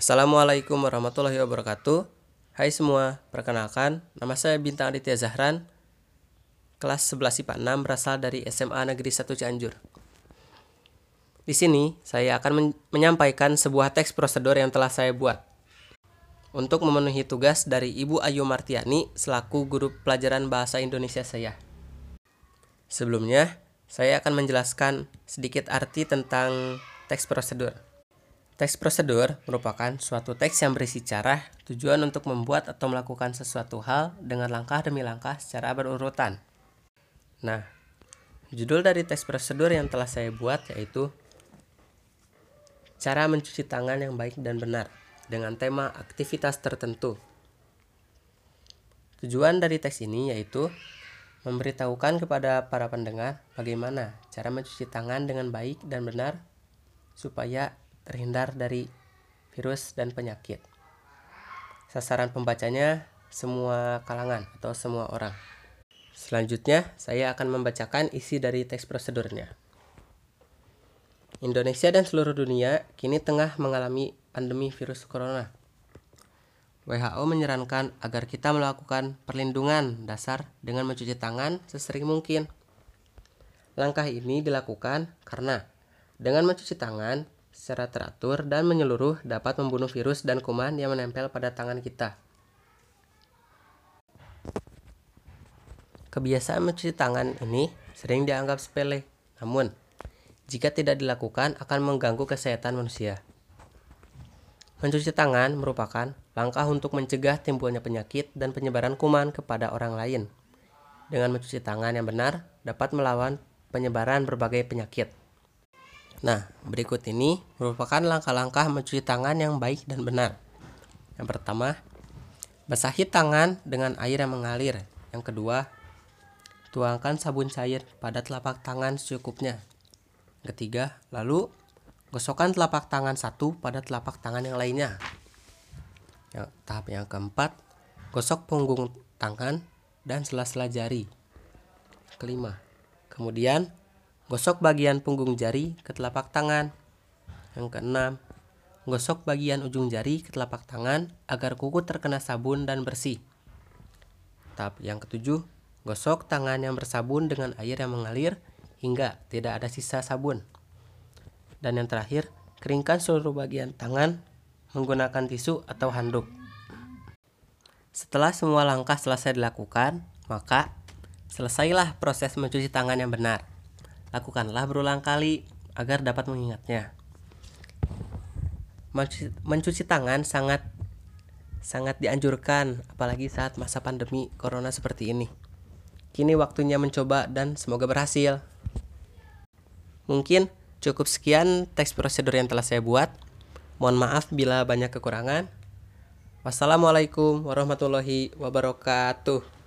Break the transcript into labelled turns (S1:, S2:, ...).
S1: Assalamualaikum warahmatullahi wabarakatuh. Hai semua, perkenalkan nama saya Bintang Aditya Zahran. Kelas 11 IPA 6 berasal dari SMA Negeri 1 Cianjur. Di sini saya akan men menyampaikan sebuah teks prosedur yang telah saya buat untuk memenuhi tugas dari Ibu Ayu Martiani selaku guru pelajaran bahasa Indonesia saya. Sebelumnya, saya akan menjelaskan sedikit arti tentang teks prosedur. Teks prosedur merupakan suatu teks yang berisi cara, tujuan untuk membuat atau melakukan sesuatu hal dengan langkah demi langkah secara berurutan. Nah, judul dari teks prosedur yang telah saya buat yaitu Cara mencuci tangan yang baik dan benar dengan tema aktivitas tertentu. Tujuan dari teks ini yaitu memberitahukan kepada para pendengar bagaimana cara mencuci tangan dengan baik dan benar supaya terhindar dari virus dan penyakit. Sasaran pembacanya semua kalangan atau semua orang. Selanjutnya, saya akan membacakan isi dari teks prosedurnya. Indonesia dan seluruh dunia kini tengah mengalami pandemi virus corona. WHO menyarankan agar kita melakukan perlindungan dasar dengan mencuci tangan sesering mungkin. Langkah ini dilakukan karena dengan mencuci tangan, secara teratur dan menyeluruh dapat membunuh virus dan kuman yang menempel pada tangan kita. Kebiasaan mencuci tangan ini sering dianggap sepele, namun jika tidak dilakukan akan mengganggu kesehatan manusia. Mencuci tangan merupakan langkah untuk mencegah timbulnya penyakit dan penyebaran kuman kepada orang lain. Dengan mencuci tangan yang benar, dapat melawan penyebaran berbagai penyakit. Nah, berikut ini merupakan langkah-langkah mencuci tangan yang baik dan benar. Yang pertama, basahi tangan dengan air yang mengalir. Yang kedua, tuangkan sabun cair pada telapak tangan secukupnya. Ketiga, lalu gosokkan telapak tangan satu pada telapak tangan yang lainnya. Yang, tahap yang keempat, gosok punggung tangan dan sela-sela jari. Kelima, kemudian Gosok bagian punggung jari ke telapak tangan. Yang keenam, gosok bagian ujung jari ke telapak tangan agar kuku terkena sabun dan bersih. Tahap yang ketujuh, gosok tangan yang bersabun dengan air yang mengalir hingga tidak ada sisa sabun. Dan yang terakhir, keringkan seluruh bagian tangan menggunakan tisu atau handuk. Setelah semua langkah selesai dilakukan, maka selesailah proses mencuci tangan yang benar. Lakukanlah berulang kali agar dapat mengingatnya. Mencuci, tangan sangat sangat dianjurkan apalagi saat masa pandemi corona seperti ini. Kini waktunya mencoba dan semoga berhasil. Mungkin cukup sekian teks prosedur yang telah saya buat. Mohon maaf bila banyak kekurangan. Wassalamualaikum warahmatullahi wabarakatuh.